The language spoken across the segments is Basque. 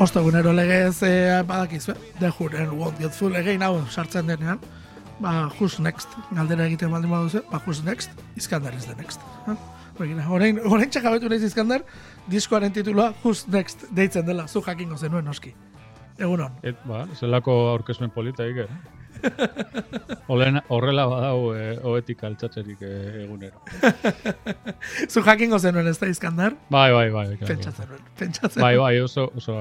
Ostegunero legez, e, badakizu, de juren won't get full egein hau sartzen denean, ba, who's next, galdera egiten baldin baduzu, ba, who's next, Iskandar is the next. Begira, orain, orain txakabetu nahiz Iskandar, diskoaren titulua who's next deitzen dela, zu jakingo zenuen noski. Egunon. Et, ba, zelako aurkezmen polita ike. Olen, horrela badau e, oetik altzatzerik e, egunero. zu jakingo zenuen ez da Iskandar? Bai, bai, bai. Pentsatzen pentsatzen Bai, bai, oso, oso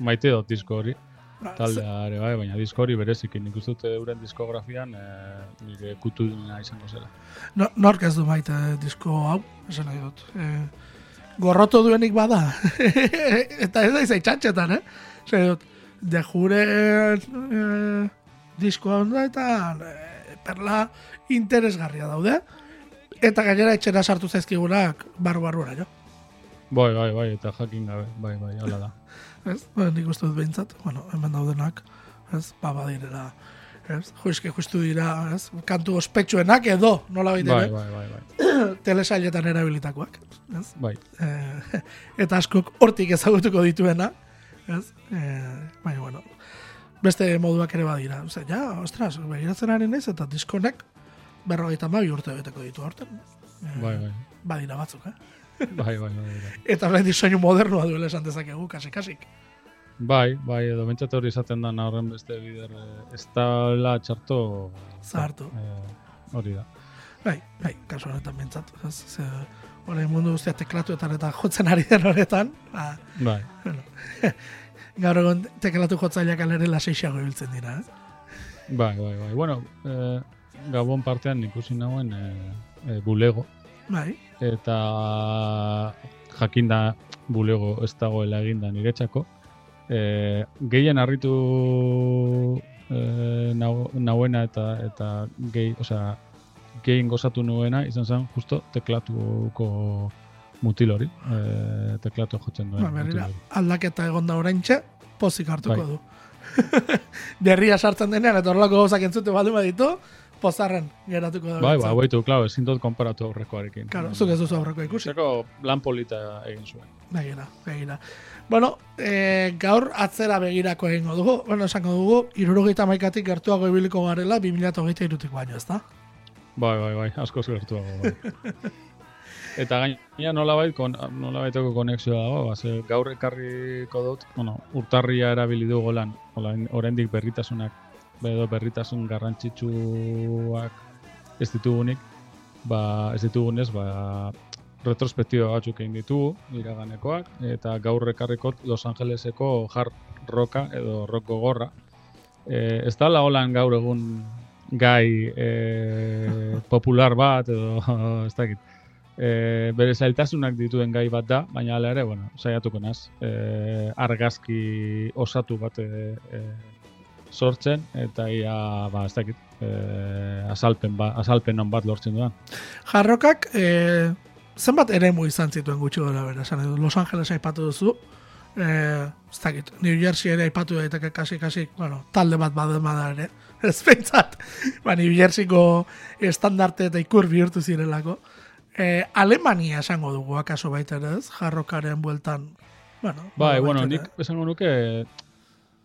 maite dut disko hori. Ba, Taldea ere, bai, baina disko hori berezikin. Nik uste dut euren diskografian e, nire kutu izango zela. No, nork ez du maite disko hau, esan nahi dut. E, gorroto duenik bada. Eta ez da izai txantxetan, eh? Nahi dut, de jure e, disko onda eta e, perla interesgarria daude. Eta gainera etxera sartu zaizkigunak barru-barrura, jo. Bai, bai, bai, eta jakin gabe, bai, bai, hala da. Ez? Ba, nik uste dut behintzat, bueno, hemen daudenak, ez? Ba, badirela, ez? Juizke justu dira, ez? Kantu ospetsuenak edo, nola Bai, baitere, bai, bai, bai, telesailetan erabilitakoak, ez? bai. Eh, eta askok hortik ezagutuko dituena, ez? Eh, baina, bueno, beste moduak ere badira. Oza, ja, ostras, begiratzen ari naiz eta diskonek berrogeita mabi urte beteko ditu horten. Eh, Bai, bai. Badira batzuk, eh? Bai, bai, bai, bai. Eta orain diseinu modernoa duela esan dezakegu, kasik-kasik. Bai, bai, edo bentsat hori izaten da horren beste bider, eh, ez da txarto... Zahartu. Eh, hori da. Bai, bai, kasu honetan bintzat. Ez, ze, orain mundu guztia teklatuetan eta jotzen ari den honetan, ba, Bai, bueno, gaur egon teklatu jotzaileak alere laseixago ibiltzen dira, eh? bai, bai, bai. Bueno, eh, Gabon partean ikusi nauen eh, eh, bulego, Bai, eta jakinda bulego ez dagoela eginda niretzako. Eh, gehien harritu eh, nau, nauena eta eta gehi, osea, gehien gozatu nuena izan zen justo teklatuko mutil hori, eh, teklatu jotzen duen. ba, berrira, aldaketa egon da oraintxe, pozik hartuko Bai. du. Berria sartzen denean, eta horrelako gauzak entzute baldin baditu, pozarren geratuko da. Bai, behintzat. ba, baitu, klar, ezin dut konparatu aurrekoarekin. Claro, zuk ez duzu aurreko ikusi. Zeko lan polita egin zuen. Begira, begira. Bueno, e, gaur atzera begirako egingo dugu. Bueno, esango dugu, irurogeita maikatik gertuago ibiliko garela, 2008 irutik baino, ez da? Bai, bai, bai, askoz gertuago. Bai. Eta gaina nolabait kon, nolabaiteko konexioa dago, ba, ze gaur ekarriko dut, bueno, urtarria erabili dugu lan, orain- oraindik berritasunak edo berritasun garrantzitsuak ez ditugunik, ba, ez ditugunez, ba, retrospektiba batzuk egin ditugu, iraganekoak, eta gaur ekarrikot Los Angeleseko hard rocka edo rock gogorra. E, ez da holan gaur egun gai e, popular bat edo ez dakit. E, bere zailtasunak dituen gai bat da, baina hala ere, bueno, saiatuko naz. E, argazki osatu bat e, e, sortzen eta ia, ba, ez dakit, e, azalpen, ba, azalpen on bat lortzen duan. Jarrokak, e, zenbat eremu izan zituen gutxi gora bera, edo, Los Angeles aipatu duzu, e, ez dakit, New Jersey ere aipatu daiteke kasi, kasi, bueno, talde bat baden bada ere, ez pentsat, ba, New Jerseyko estandarte eta ikur bihurtu zirelako. E, Alemania esango dugu, akaso baita ere ez, jarrokaren bueltan, bueno, Bai, bueno, nik esango nuke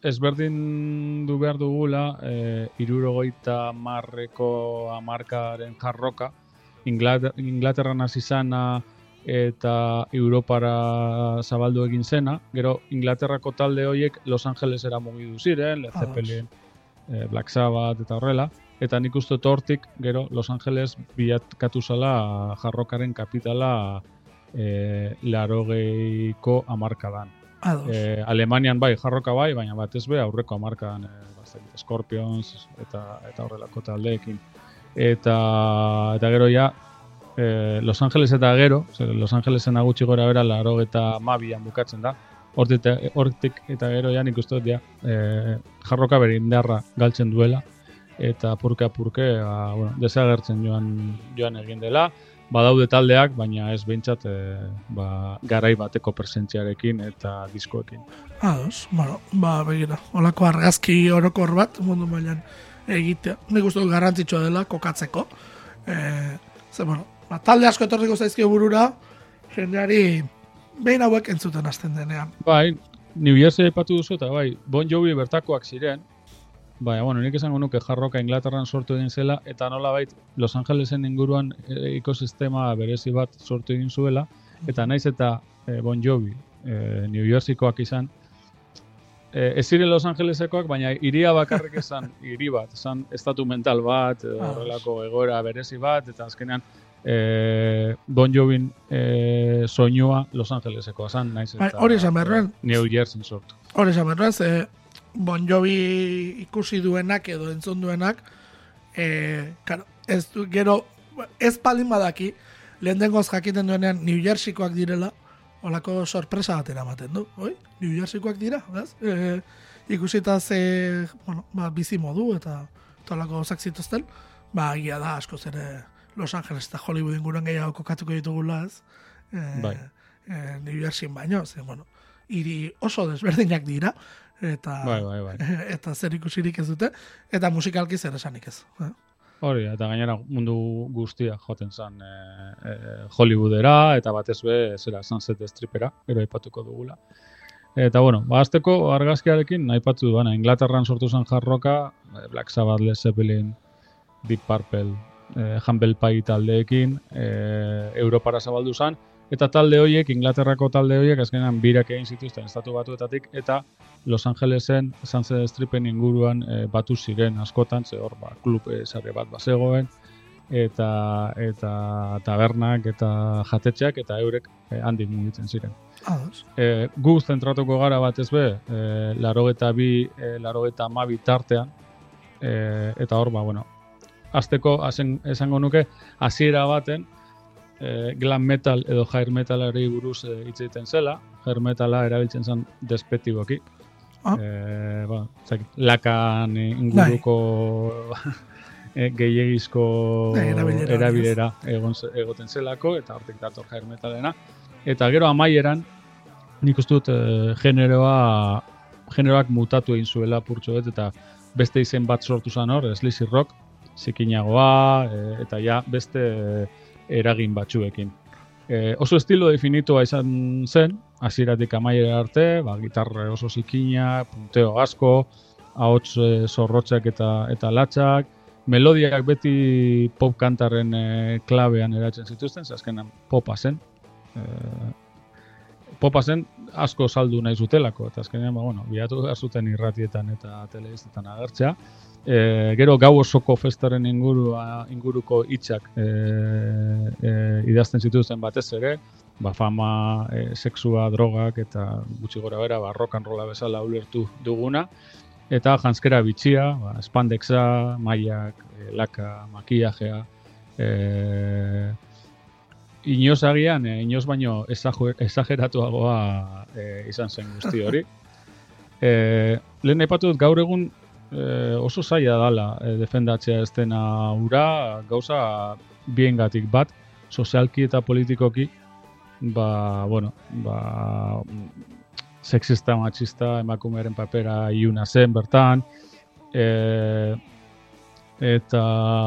ezberdin du behar dugula e, irurogeita marreko amarkaren jarroka Inglater Inglaterran hasi zana eta Europara zabaldu egin zena. Gero Inglaterrako talde horiek Los Angelesera mugidu ziren, Led Ados. Zeppelin, e, Black Sabbath eta horrela. Eta nik uste hortik, gero Los Angeles bilatkatu zala jarrokaren kapitala e, larogeiko amarkadan. E, Alemanian bai, jarroka bai, baina batez be aurreko hamarkadan e, bazait, Scorpions eta eta horrelako taldeekin. Eta eta gero ja e, Los Angeles eta gero, zer, Los Angelesen gutxi gora bera laro eta mabian bukatzen da. Hortik, eta- hortik eta gero ja nik uste dut ja, e, jarroka bere indarra galtzen duela eta purke apurke ba, bueno, desagertzen joan joan egin dela. Badaude taldeak, baina ez behintzat e, ba, garai bateko presentziarekin eta diskoekin. Ados, bueno, ba, begira, olako argazki orokor bat mundu mailan egitea. Nik uste dut garrantzitsua dela kokatzeko. E, ze, bueno, ba, talde asko etorriko zaizkio burura, jendeari behin hauek entzuten hasten denean. Bai, New Jersey aipatu duzu, eta bai, Bon Jovi bertakoak ziren, Baina, bueno, nik esango nuke jarroka Inglaterran sortu egin zela, eta nola bait, Los Angelesen inguruan e, ekosistema berezi bat sortu egin zuela, eta naiz eta e, Bon Jovi, e, New Yorkikoak izan, e, ez ziren Los Angelesekoak, baina iria bakarrik esan, hiri bat, esan estatu mental bat, Ah. horrelako egoera berezi bat, eta azkenean e, Bon Jovin e, soinua Los Angelesekoa zan, naiz Bai, eta hori esan behar. New Jersey sortu. Hor esan behar ze Bon Jovi ikusi duenak edo entzun duenak, e, karo, ez du, gero, ez palin badaki, lehen dengoz jakiten duenean New Jerseykoak direla, olako sorpresa bat eramaten du, oi? New Jerseykoak dira, ez? E, ikusita ze, bueno, ba, bizi modu eta tolako gauzak zituzten, ba, egia da, askoz ere Los Angeles eta Hollywood inguruan gehiago kokatuko ditugula, ez? E, Bai. e, New Jersey baino, ze, bueno, hiri oso desberdinak dira, eta Bai, bai, bai. eta zer ikusirik ez dute, eta musikalki zer esanik ez. eh? Hori, eta gainera mundu guztia joten zen e, e, Hollywoodera, eta batez be, zera, Sunset Stripera, gero aipatuko dugula. Eta bueno, ba, azteko argazkiarekin, aipatu duana, Inglaterran sortu zen jarroka, eh, Black Sabbath, Led Zeppelin, Deep Purple, eh, Humble Pie taldeekin, eh, Europara zabaldu zen, eta talde horiek, Inglaterrako talde horiek, azkenean birak egin zituzten estatu batuetatik, eta Los Angelesen Sunset Stripen inguruan eh, batu ziren askotan, ze hor ba, klub eh, sare bat bazegoen, eta eta tabernak eta jatetxeak eta eurek eh, handik mugitzen ziren. Ados. E, gu zentratuko gara batez be, e, laro eta bi, e, laro eta mabi tartean, e, eta hor, ba, bueno, azteko, azen, esango nuke, hasiera baten, e, glam metal edo jair metalari buruz e, hitz egiten zela, jair metala erabiltzen zen despetiboki. Ah. E, ba, zakit, lakan inguruko e, gehiagizko Bai, erabilera egon, egoten zelako, eta hortik dator jair metalena. Eta gero amaieran, nik uste dut e, generoa, generoak mutatu egin zuela purtsu bet, eta beste izen bat sortu zen hor, Sleazy Rock, zikinagoa, e, eta ja beste e, eragin batzuekin. E, oso estilo definitua izan zen, hasieratik amaiera arte, ba, gitarra oso zikina, punteo asko, ahots e, zorrotzak eta, eta latxak, melodiak beti pop kantarren e, klabean eratzen zituzten, azkenan popa zen. E, popa zen asko saldu nahi zutelako, eta azkenean, ba, bueno, bilatu zuten irratietan eta telebiztetan agertzea. E, gero gau osoko festaren ingurua, inguruko hitzak e, e, idazten zituzten batez ere, ba, fama, e, sexua, drogak eta gutxi gora bera, ba, rock and rolla bezala ulertu duguna. Eta janskera bitxia, ba, spandexa, maiak, e, laka, makillajea, e, inoz agian, e, inoz baino esageratuagoa e, izan zen guzti hori. E, lehen aipatu dut gaur egun e, oso zaila dala e, defendatzea ez dena ura, gauza biengatik bat, sozialki eta politikoki, ba, bueno, ba, sexista, machista, emakumearen papera iuna zen bertan, e, eta,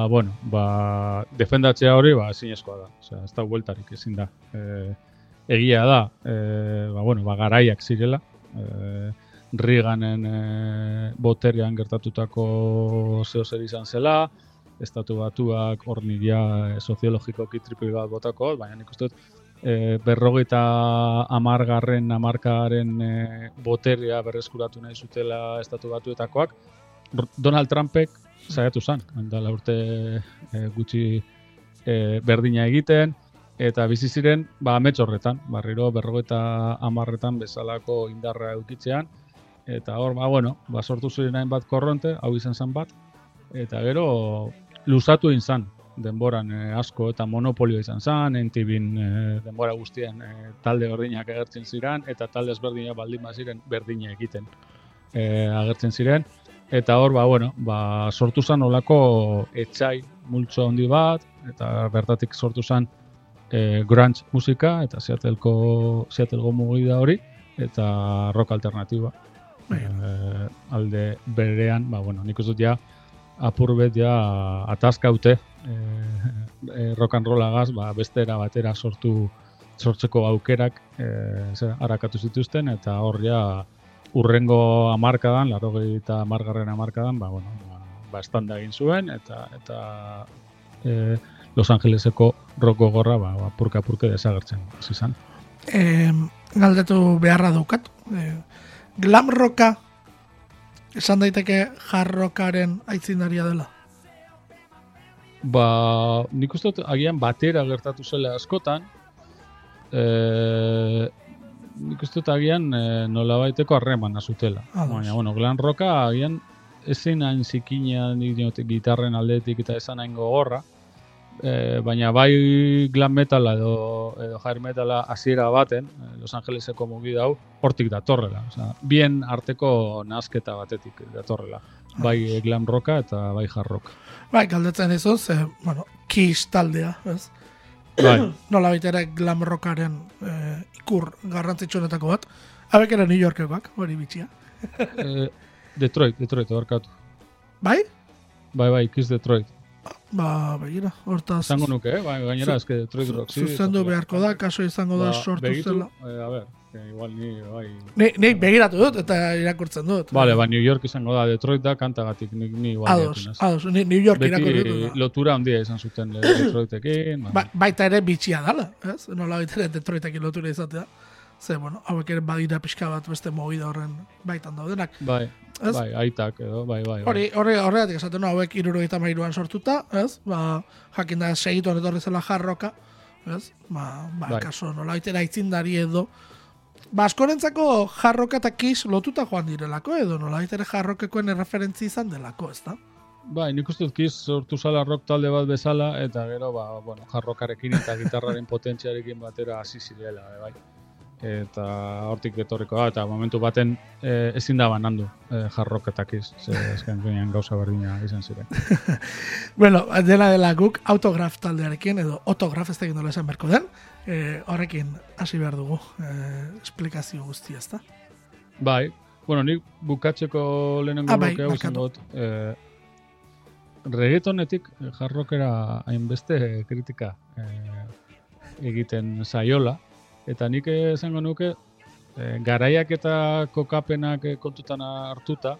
bueno, ba, defendatzea hori, ba, ezinezkoa da. Osea, ez da bueltarik ezin da. E, egia da, e, ba, bueno, ba, garaiak zirela, e, Reaganen e, boterean gertatutako zeo zer izan zela, estatu batuak hor nidia e, soziologikoki triple bat botako, baina nik uste dut e, berrogeita amargarren amarkaren e, boterea berreskuratu nahi zutela estatu batuetakoak, Donald Trumpek saiatu zen, handala urte e, gutxi e, berdina egiten, eta bizi ziren ba amets horretan, barriro berrogeita hamarretan bezalako indarra eukitzean, eta hor, ba, bueno, ba, sortu ziren hainbat korronte, hau izan zen bat, eta gero luzatu egin zen denboran e, asko eta monopolio izan zen, entibin e, denbora guztien e, talde berdinak agertzen ziren, eta talde ezberdinak baldin baziren berdina egiten e, agertzen ziren, eta hor, ba, bueno, ba, sortu zen olako etxai multzo handi bat, eta bertatik sortu zen e, grunge musika, eta Seattleko, Seattlego mugida hori, eta rock alternatiba. Bai. E, alde berean, ba, bueno, nik uste ja, apur bet ja ataskaute e, e, rock and rollagaz, ba, beste era batera sortu sortzeko aukerak e, zera, harakatu zituzten, eta hor ja urrengo amarkadan, larogei eta margarren amarkadan, ba, bueno, ba, ba estanda egin zuen, eta eta e, Los Angeleseko roko gorra, ba, ba purka-purke desagertzen, hasi izan. E, galdetu beharra daukat. E, glam roka esan daiteke jarrokaren aitzindaria dela? Ba, nik uste agian batera gertatu zela askotan, e, nik uste agian e, nola baiteko harreman azutela. Baina, bueno, glan roka agian ezin hain zikina gitarren aldetik eta esan hain gogorra, e, baina bai glam metala edo, edo jair metala hasiera baten, e, Los Angeleseko mugi dau, hortik datorrela. Osea, bien arteko nazketa batetik datorrela. Bai glam roka eta bai hard rock. Bai, galdetzen dizu, ze, bueno, Kiss taldea, ez? Bai. Nola ere glam rockaren e, ikur garrantzitsuenetako bat. Habek ere New Yorkekoak, hori bitxia. e, Detroit, Detroit, horkatu. Bai? Bai, bai, Kiss Detroit. Ba, begira, hortaz... Zango nuke, eh? Bai, gainera, eske Detroit Rock. Zuzendu beharko da, kaso izango da ba, sortu begitu, zela. Eh, a ver, que igual ni, bai... Ni, ni begiratu dut eta irakurtzen dut. Vale, ba, New York izango da, Detroit da kantagatik, ni, ni igual. Ados, ados, ni, New York irakurtzen dut. Beti lotura handia izan zuten Detroitekin. ba, baita ere bitxia dala, ez? Nola baita ere Detroitekin lotura izatea. Ze, bueno, hauek ere badira pixka bat beste movida horren baitan daudenak. Bai, ez? bai, aitak edo, bai, bai. bai. Hori, hori, horregatik esaten hauek iruro eta mairuan sortuta, ez? Ba, jakin da segitu etorri zela jarroka, ez? Ba, ba, bai. kaso, nola baitera itzindari edo. Ba, askorentzako jarroka eta kis lotuta joan direlako edo, nola baitera jarrokekoen erreferentzi izan delako, ez da? Bai, nik uste dut kiz sortu zala rock talde bat bezala, eta gero, ba, bueno, jarrokarekin eta gitarraren potentziarekin batera hasi zirela, bai eta hortik etorriko da, eta momentu baten e, ezin da banandu e, jarroketak iz, ze esken gauza berdina izan ziren. bueno, dela dela guk autograf taldearekin, edo autograf ez tegin dola esan berko den, e, horrekin hasi behar dugu e, esplikazio guztia, ezta? Bai, bueno, nik bukatzeko lehenengo ah, bai, hau izan dut, e, reggaetonetik jarrokera hainbeste kritika e, egiten saiola, Eta nik esango nuke, e, garaiak eta kokapenak kontutan hartuta,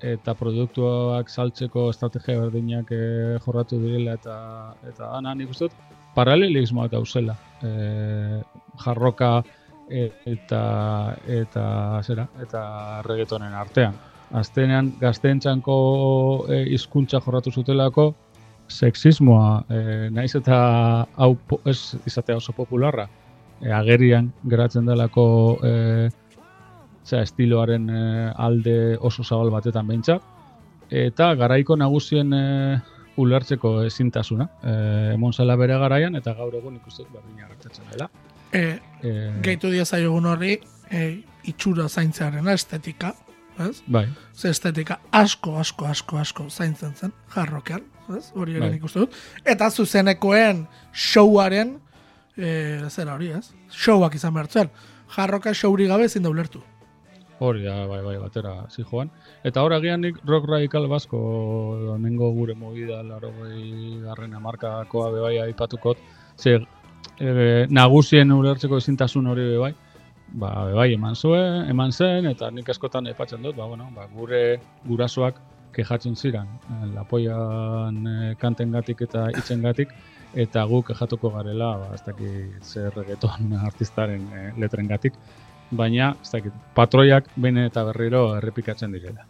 eta produktuak saltzeko estrategia berdinak e, jorratu direla, eta eta ana nik uste dut, paralelismoa dauzela. E, jarroka eta eta zera eta reggaetonen artean. Aztenean gazteentzanko e, hizkuntza jorratu zutelako sexismoa e, naiz eta hau ez izatea oso popularra agerian geratzen delako e, zera, estiloaren e, alde oso zabal batetan behintzat. Eta garaiko nagusien e, ulertzeko ezintasuna. E, emon zela bere garaian eta gaur egun ikusten berdina gertatzen dela. E, e, Gaitu dia zaiogun horri, e, itxura zaintzearen estetika, ez? Bai. Ze estetika asko, asko, asko, asko zaintzen zen, jarrokean, ez? Hori ere bai. ikusten dut. Eta zuzenekoen showaren, e, zera hori, ez? Showak izan behar Jarroka showri gabe ezin da ulertu. Hori da, bai, bai, batera, zi joan. Eta hor agian nik rock radical basko, nengo gure movida, laro gai garren amarkakoa bebai aipatukot, ze e, nagusien ulertzeko ezintasun hori bebai, ba, bebai eman zuen, eman zen, eta nik askotan aipatzen dut, ba, bueno, ba, gure gurasoak kejatzen ziren, eh, lapoian e, kanten gatik eta itzen gatik, eta guk ejatuko garela, ba, ez dakit zer reggaeton artistaren e, letren gatik, baina, ez dakit, patroiak bene eta berriro errepikatzen direla.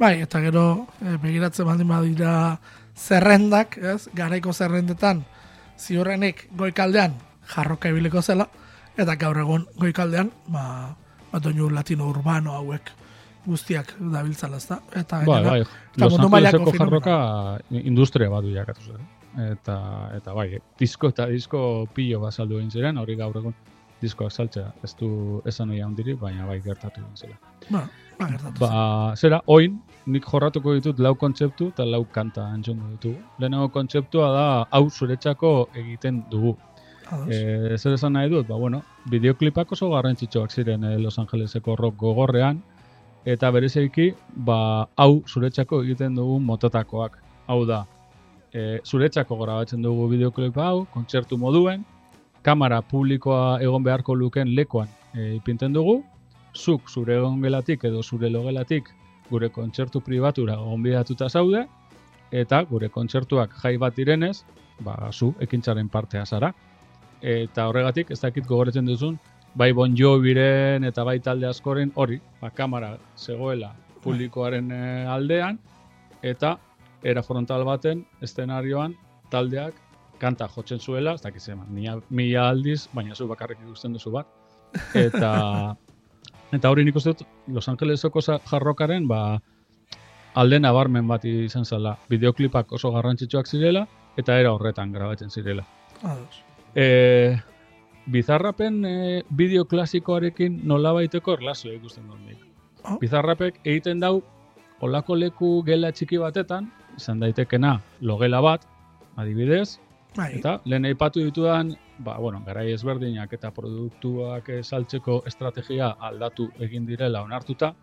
Bai, eta gero, e, begiratzen baldin badira zerrendak, ez, garaiko zerrendetan, ziurrenik goikaldean jarroka ebiliko zela, eta gaur egun goikaldean, ba, bat latino urbano hauek guztiak dabiltzala, ez da? Eta, bai, bai, Los Angeleseko jarroka industria bat jakatu zen eta eta bai, disko eta disko pilo bazaldu egin ziren, hori gaur egun diskoak saltzea, ez du esan oia handiri, baina bai gertatu egin zela. Ba, ba, gertatu ba, zera, oin, nik jorratuko ditut lau kontzeptu eta lau kanta antxongo ditugu. Lehenago kontzeptua da, hau zuretzako egiten dugu. E, zer esan nahi dut, ba, bueno, bideoklipak oso garrantzitsuak ziren eh, Los Angeleseko rock gogorrean, eta berezeiki, ba, hau zuretzako egiten dugu mototakoak. Hau da, e, zuretzako grabatzen dugu bideoklip hau, kontzertu moduen, kamera publikoa egon beharko luken lekoan e, ipinten dugu, zuk zure ongelatik edo zure logelatik gure kontzertu pribatura gonbidatuta zaude, eta gure kontzertuak jai bat direnez, ba, zu ekintzaren partea zara. Eta horregatik, ez dakit gogoretzen duzun, bai Bon Joviren eta bai talde askoren hori, ba, kamera zegoela publikoaren eh, aldean, eta era frontal baten, eszenarioan, taldeak kanta jotzen zuela, ez dakit zeman, mila aldiz, baina zu bakarrik ikusten duzu bat. Eta eta hori nik uste dut Los Angelesoko jarrokaren ba, alde nabarmen bat izan zela. Bideoklipak oso garrantzitsuak zirela, eta era horretan grabatzen zirela. E, bizarrapen e, bideo klasikoarekin nola baiteko erlazio ikusten dut nik. Oh. Bizarrapek egiten dau olako leku gela txiki batetan, izan daitekena logela bat, adibidez, bai. eta lehen aipatu ditudan, ba, bueno, garai ezberdinak eta produktuak saltzeko estrategia aldatu egin direla onartuta,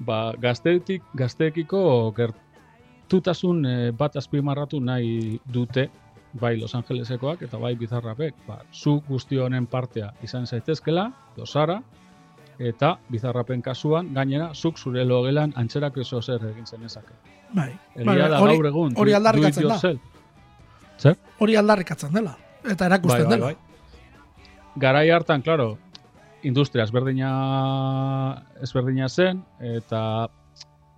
ba, gazteetik, gazteekiko gertutasun e, bat azpimarratu nahi dute bai Los Angelesekoak eta bai Bizarrapek. Ba, zu guzti honen partea izan zaitezkela, dosara, eta Bizarrapen kasuan, gainera, zuk zure logelan antxerak eso zer egin zenezake. Bai, Egia bai, da hori, gaur egun, hori aldarrikatzen da. Zer? Hori aldarrikatzen dela, eta erakusten bai, bai, dela. Bai. Garai hartan, klaro, industria ezberdina ezberdina zen eta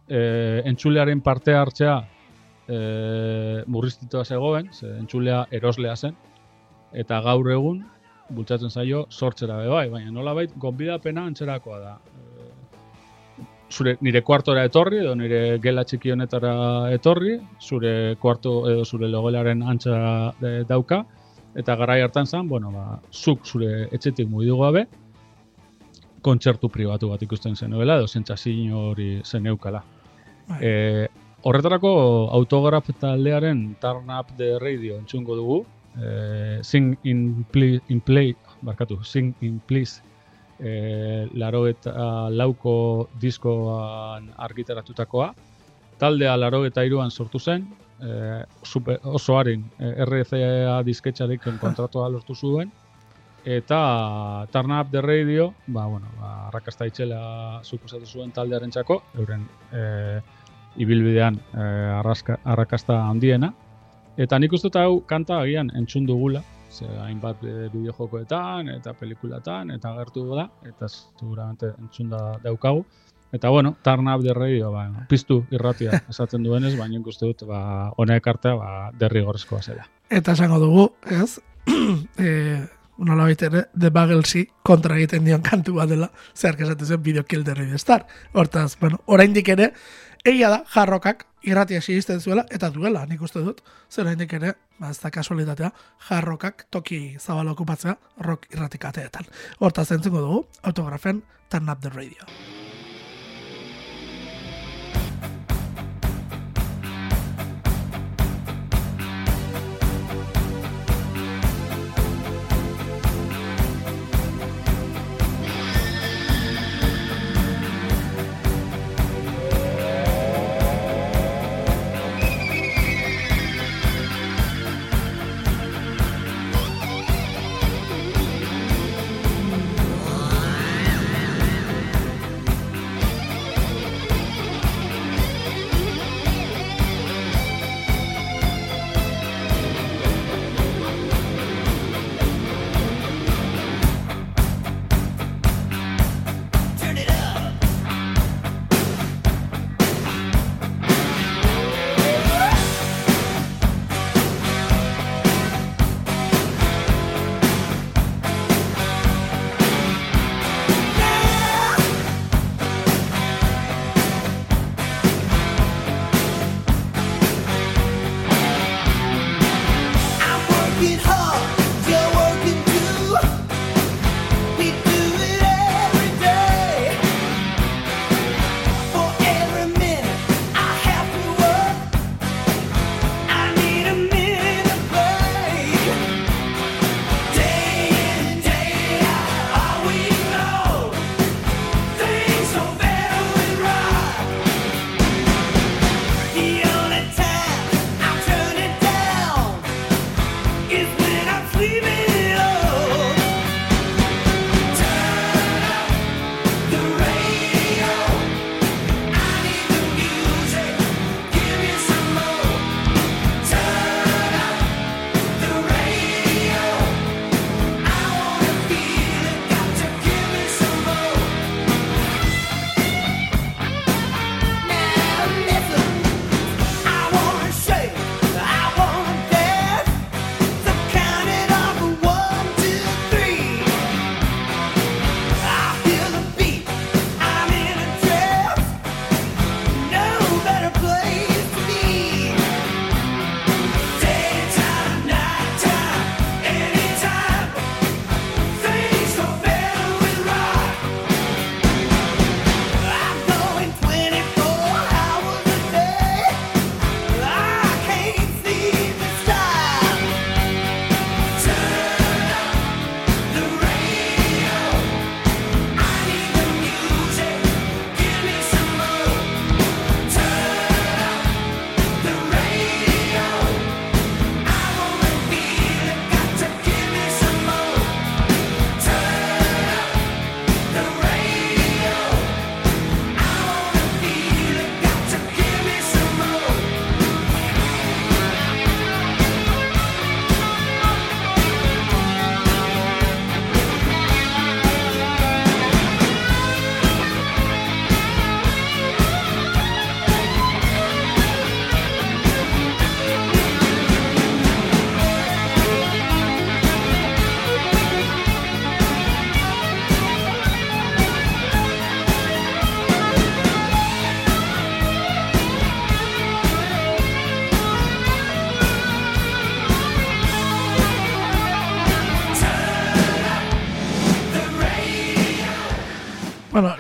e, entzulearen parte hartzea e, murriztitua zegoen, ze entzulea eroslea zen eta gaur egun bultzatzen zaio sortzera be bai, baina nolabait gonbidapena antzerakoa da. Zure nire kuartora etorri edo nire gela txiki honetara etorri, zure kuarto edo zure logelaren antza e, dauka. Eta garai hartan zen, bueno, ba, zuk zure etxetik mugidu gabe, kontzertu pribatu bat ikusten zenuela, edo zentzazio hori zeneukala. E, horretarako autograf taldearen Turn Up The Radio entzungo dugu, e, Sing in, play, in Play, barkatu, Sing in Please, e, laro eta lauko diskoan argitaratutakoa, taldea laro eta iruan sortu zen, e, super, oso harin e, RCA disketxarik kontratua lortu zuen, eta Turn Up The Radio, ba, bueno, ba, arrakasta itxela suposatu zuen taldearen txako, euren e, ibilbidean e, arraska, arrakasta handiena. Eta nik uste hau kanta agian entzun dugula, ze hainbat e, bideojokoetan eta pelikulatan eta agertu da, eta seguramente entzun da daukagu. Eta bueno, Turn Up The Radio, ba, piztu irratia esaten duenez, baina ikuste dut, ba, honek artea, ba, derrigorezkoa zela. Eta esango dugu, ez? e, nola ere, The Bagelsi kontra egiten dion kantu bat dela, zehar kesatu zen Video Kill the Radio Star. Hortaz, bueno, oraindik ere, egia da, jarrokak irratia sigisten zuela, eta duela, nik uste dut, zer oraindik ere, ba, ez da kasualitatea, jarrokak toki zabala okupatzea rock irratikateetan. Hortaz, entzuko dugu, autografen Turn Up the Radio.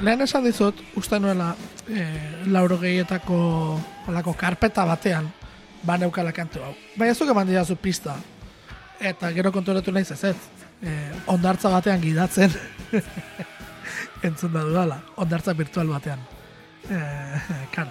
Lehen esan dizut, uste nuela, eh, lauro gehietako olako karpeta batean, ba neukala kantu hau. Baina ez duk eman didazu pista. Eta gero konturatu naiz ez ez. Eh, ondartza batean gidatzen. Entzun da dudala. Ondartza virtual batean. Eh, karo.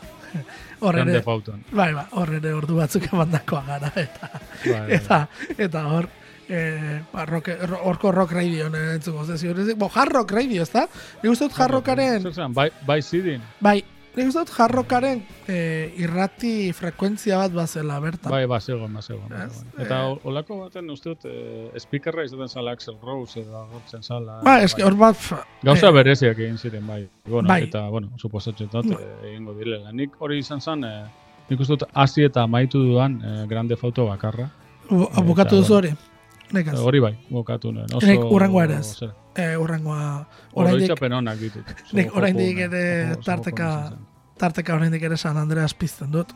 Hor Grande ere, fauton. bai, ba, hor ere ordu batzuk emandakoa gara. Eta, Bai, bai, eta, eta hor, eh, ba, rock, ro- horko rock radio entzuko. Ziur, bo, hard rock radio, ez da? Nik uste dut hard rockaren, Zer zen, bai, bai zidin. bai, nik uste dut hard rockaren eh, irrati frekuentzia bat bazela, bertan. Bai, ba, zegoen, ba, Ez. Eta o- olako baten uste dut, eh, speakerra izaten zala Axel Rose edo agortzen zala. Ba, eski hor bat... Gauza eh, bereziak egin ziren, bai. Bueno, Bai. Eta, bueno, suposatzen dut, eh, egingo direla. Nik hori izan zen, eh, nik uste dut hasi eta maitu duan eh, grande foto bakarra. bu- bukatu duzu bueno. Nekaz, Hori bai, bokatu nuen. Oso... Nik hurrengoa ere ez. eh, urrengoa, oraindik, Oroitzapen onak ditut. Nik joko oraindik ere tarteka- tarteka oraindik ere San Andreas pizten dut.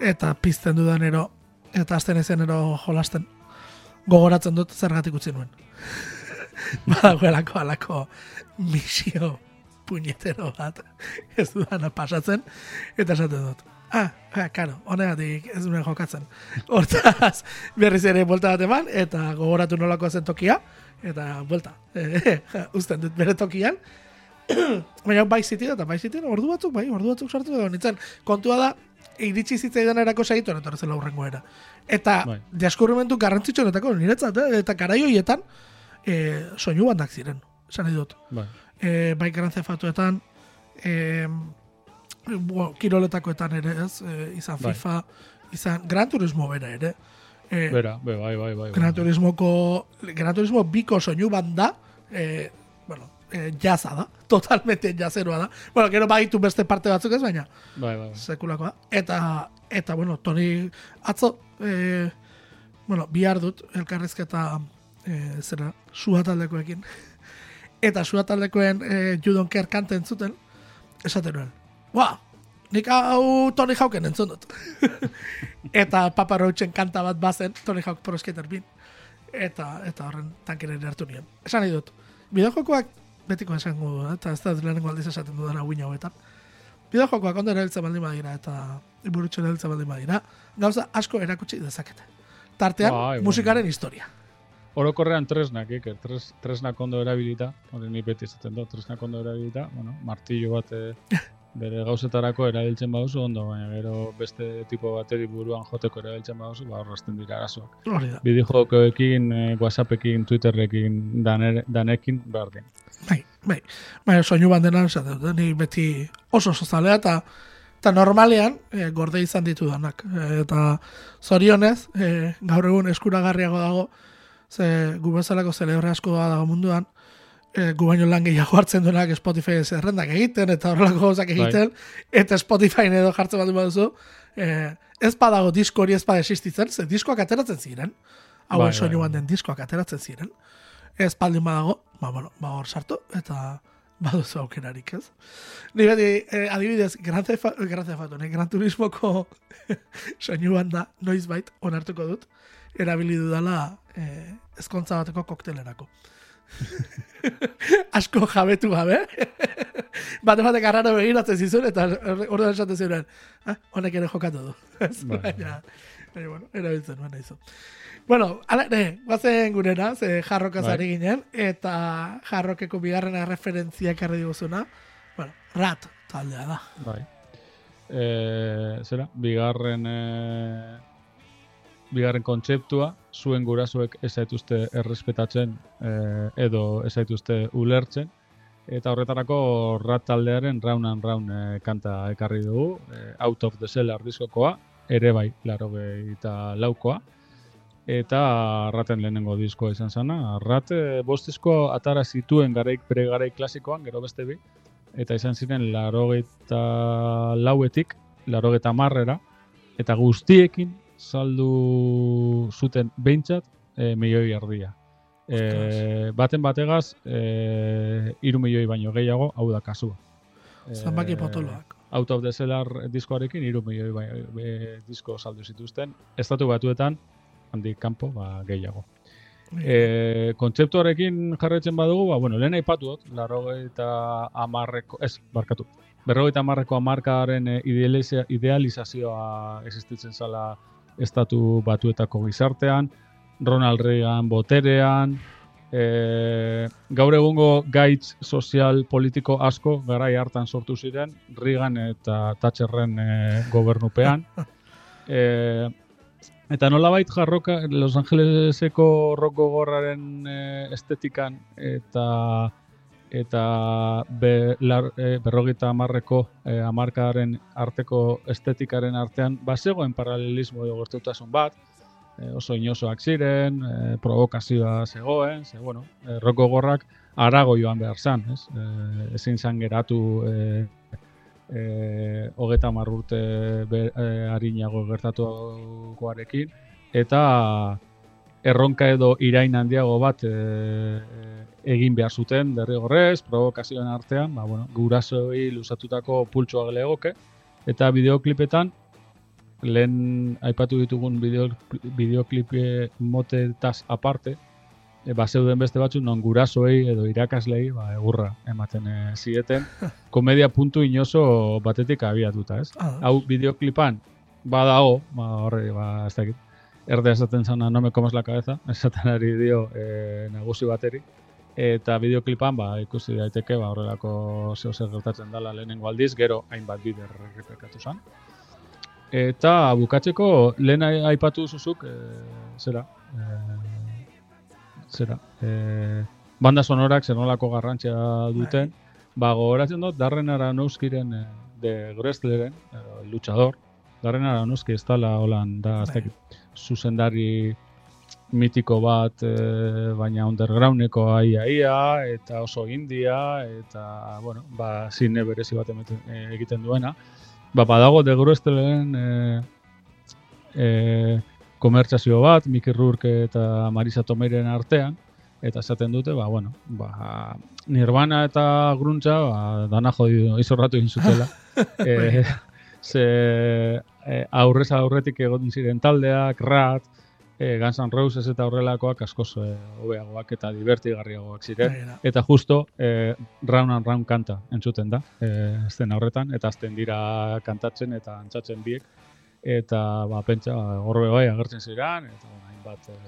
Eta pizten dudanero, eta azten ezenero jolasten, gogoratzen dut zergatik utzi nuen. Badagoelako alako misio puñetero bat ez dudana pasatzen, eta esaten dut. Ah, ah, karo, honegatik ez duen jokatzen. Hortaz, berriz ere buelta bat eman, eta gogoratu nolako zen tokia, eta buelta, eh, uzten dut bere tokian, Baina bai ziti eta bai ziti ordu batzuk, bai, ordu batzuk sartu edo nintzen. Kontua da, iritsi zitzaidan erako saituen etorri zela urrengo era. Eta Bai. deskubrimentu garrantzitsuenetako niretzat, eh? eta garai horietan e, soinu bandak ziren, esan nahi dut. Bai. E, bai Gran Thefatuetan, e, bo, kiroletakoetan ere ez, e, izan Bai. FIFA, izan Gran Turismo bera ere. E, Bera, be, bai, bai, bai. Gran bai. Turismoko, Gran Turismo biko soinu banda, e, bueno, e, jaza da, totalmente jazeroa da. Bueno, gero baditu beste parte batzuk ez, baina Bai, bai, bai. sekulakoa. Eta, eta bueno, Toni atzo, e, bueno, bihar dut elkarrizketa e, zera, sua taldekoekin. Eta sua taldekoen e, judon kante entzuten, esaten nuen, Ba, nik hau Tony Hawken entzun dut. eta Papa Roachen kanta bat bazen, Tony Hawk Pro Skater bin. Eta, eta horren tankeren hartu nien. Esan nahi dut, bideojokoak betiko esango du, eh, eta ez da lehenengo aldiz esaten dudana guina hauetan. Bideojokoak ondo erabiltzen baldin badira eta burutxo erabiltzen baldin badira, gauza asko erakutsi dezakete. Tartean, bai. musikaren historia. Orokorrean tresnak, Iker, tres, tresnak ondo erabilita, hori ni beti esaten dut, tresnak ondo erabilita, bueno, martillo bat eh, bere gauzetarako erabiltzen baduzu ondo, baina gero beste tipo bateri buruan joteko erabiltzen baduzu, ba horrazten dira arazoak. Hori da. Bideojokoekin, eh, Whatsappekin, Twitterrekin, daner, danekin, berdin. Bai, bai. Bai, soinu bandenan esaten dut, ni beti oso oso zalea eta eta normalean e, gorde izan ditudanak. E, eta zorionez, e, gaur egun eskuragarriago dago, ze gu bezalako zelebre asko da dago munduan, e, gu baino lan gehiago hartzen duenak Spotify zerrendak egiten, eta horrelako gauzak egiten, eta Spotify edo jartzen bat baduzu, e, ez badago disko hori ez bada existitzen, ze diskoak ateratzen ziren, hauen Bai, bai, soinu bai. banden diskoak ateratzen ziren, ez baldin badago, ba, bueno, ba hor sartu, eta baduzu aukerarik, ez? Ni beti, eh, adibidez, Gran Theft Gran Auto, eh, Gran Turismoko soinu banda noizbait onartuko dut, erabili dudala eh, ezkontza bateko koktelerako. Asko jabetu gabe. Bate batek arraro begiratzen zizun, eta orduan esaten ziren, ah, honek ere jokatu du. Bai, bai. baina, baina, bueno, erabiltzen nuen izu. Bueno, ala, ne, guazen gurera, ze jarrokaz Bai. ari ginen, eta jarrokeko bigarrena referentzia ekarri diguzuna, bueno, rat taldea da. Bai. E, zera, bigarren e, bigarren kontzeptua, zuen gurasoek ez zaituzte errespetatzen e, edo ez zaituzte ulertzen, eta horretarako rat taldearen Round and Round e, kanta ekarri dugu, e, Out of the Cellar diskokoa, ere bai, laro eta laukoa, eta raten lehenengo diskoa izan zana. Rat e, bost disko atara zituen garaik, bere garai klasikoan, gero beste bi, eta izan ziren larogeita lauetik, larogeita marrera, eta guztiekin saldu zuten behintzat e, milioi erdia. E, baten bategaz, e, iru milioi baino gehiago, hau da kasua. Zanbaki Eh, potoloak. Out of the Cellar diskoarekin iru milioi bai, e, disko saldu zituzten. Estatu batuetan, handik kanpo, ba, gehiago. E, kontzeptuarekin jarretzen badugu, ba, bueno, lehen aipatu dut, larrogeita amarreko, ez, barkatu, berrogeita amarreko amarkaren idealizazioa existitzen zala estatu batuetako gizartean, Ronald Reagan boterean, e, gaur egungo gaitz sozial politiko asko garai hartan sortu ziren, Reagan eta Thatcherren e, gobernupean. E, eta nolabait jarroka Los Angeleseko roko gorraren e, estetikan eta eta be, lar, e, berrogeita amarreko e, amarkaren arteko estetikaren artean bazegoen paralelismo edo gertutasun bat, e, oso inosoak ziren, e, provokazioa zegoen, ze, bueno, e, roko gorrak arago joan behar zan, ez? E, ezin zan geratu e, e, hogeta marrurte e, harinago gertatu guarekin, eta erronka edo irain handiago bat e, egin behar zuten derrigorrez, provokazioen artean, ba, bueno, gurasoi lusatutako pultsoa legoke, eta bideoklipetan lehen aipatu ditugun bideoklip motetaz aparte, e, ba, zeuden beste batzuk non gurasoei edo irakaslei ba, egurra ematen e, zieten, komedia puntu inoso batetik abiatuta, ez? Ah. Hau bideoklipan badago, ba, horre, ba, ez dakit, erde esaten zana no me comas la cabeza, esaten ari dio e, nagusi bateri, eta bideoklipan ba, ikusi daiteke ba, horrelako zeo zer gertatzen dela lehenengo aldiz, gero hainbat bider repekatu zen. Eta bukatzeko lehen aipatu zuzuk, e, zera, e, zera, e, banda sonorak zenolako garrantzia duten, bai. ba, gogoratzen dut, Darren Aranouskiren e, de Gressleren, e, luchador, Darren Aranouski ez dala holan, da, bai. zuzendari mitiko bat, e, baina undergroundeko aia ia, eta oso india, eta, bueno, ba, zine berezi bat egiten duena ba, badago de Gruestelen e, e, komertzazio bat, Miki Rourke eta Marisa Tomeiren artean, eta esaten dute, ba, bueno, ba, Nirvana eta Gruntza, ba, dana jodido, izorratu egin zutela. e, ze e, aurrez aurretik egon ziren taldeak, rat, e, Guns N' Roses eta horrelakoak askoz e, hobeagoak eta divertigarriagoak ziren. Eta justo e, Round and Round kanta entzuten da, e, azten horretan, eta azten dira kantatzen eta antzatzen biek. Eta ba, pentsa, horbe bai agertzen ziren, eta hainbat e,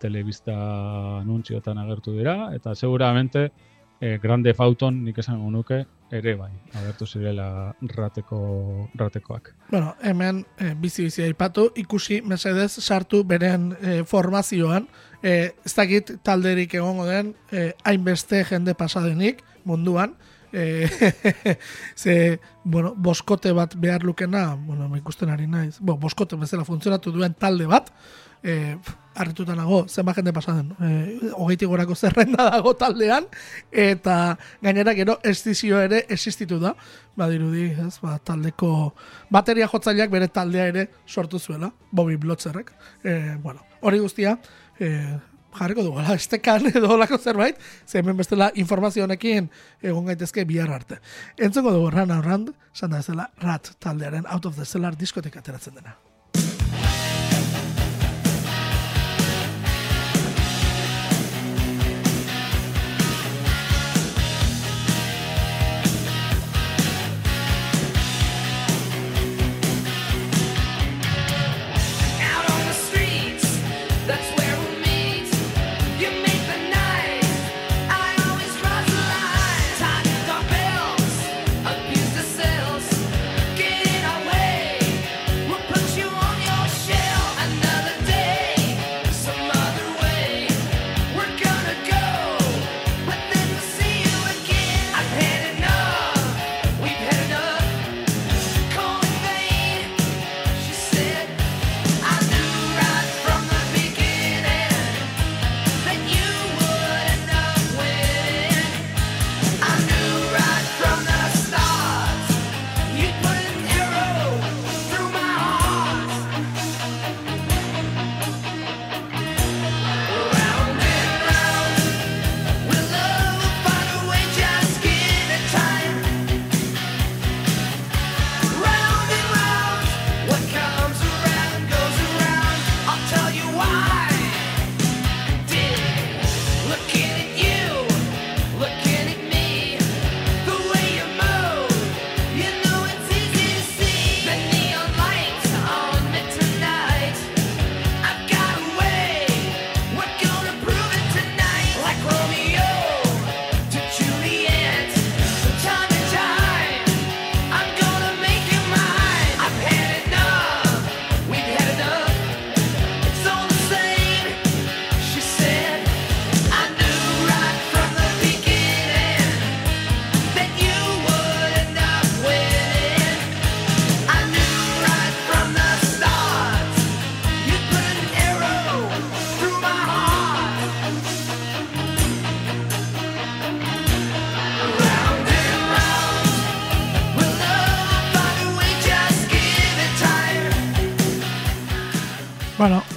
telebista anuntziotan agertu dira, eta seguramente e, Grande Fauton nik esan nuke ere bai, agertu zirela rateko, ratekoak. Bueno, hemen e, bizi bizi aipatu, ikusi mesedez sartu beren e, formazioan, e, ez dakit talderik egongo den, e, hainbeste jende pasadenik munduan, e, ze, bueno, boskote bat behar lukena, bueno, ikusten ari naiz, bo, boskote bezala funtzionatu duen talde bat, e, arretuta nago, zenba jende pasaden, e, hogeiti gorako zerrenda dago taldean, eta gainera gero estizio ere existitu da, badirudi, ez, ba, taldeko bateria jotzaileak bere taldea ere sortu zuela, Bobby Blotzerrek, e, bueno, hori guztia, e, jarriko du, gala, estekan edo olako zerbait, zemen bestela informazio honekin egon gaitezke bihar arte. Entzongo dugu, Run Around, sanda ezela, Rat taldearen Out of the Cellar diskotek ateratzen dena.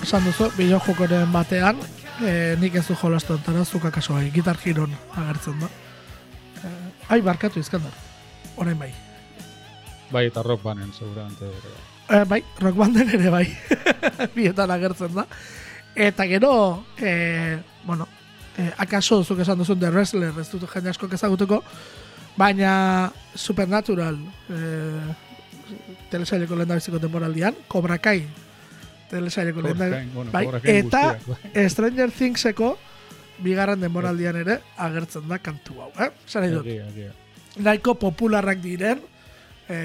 Esan duzu, bideo jokoren batean, e, nik ez du jolastu entara, zuka kaso bai, gitar giron agertzen da. E, ai, barkatu izkandar, orain bai. Bai, eta rock banen, seguramente. ere. E, bai, rock banden ere bai, bietan agertzen da. Eta gero, e, bueno, e, akaso zuk esan duzun The Wrestler, ez dut jende asko ezagutuko, baina Supernatural e, telesaileko lehen dabiziko temporaldian, Cobra Kai telesaileko lehen Cobra Kai, bueno, bai, eta guztiak, bai. Stranger Thingseko bigarren denboraldian ere agertzen da kantu hau, eh? Zara dut, nahiko popularrak diren e,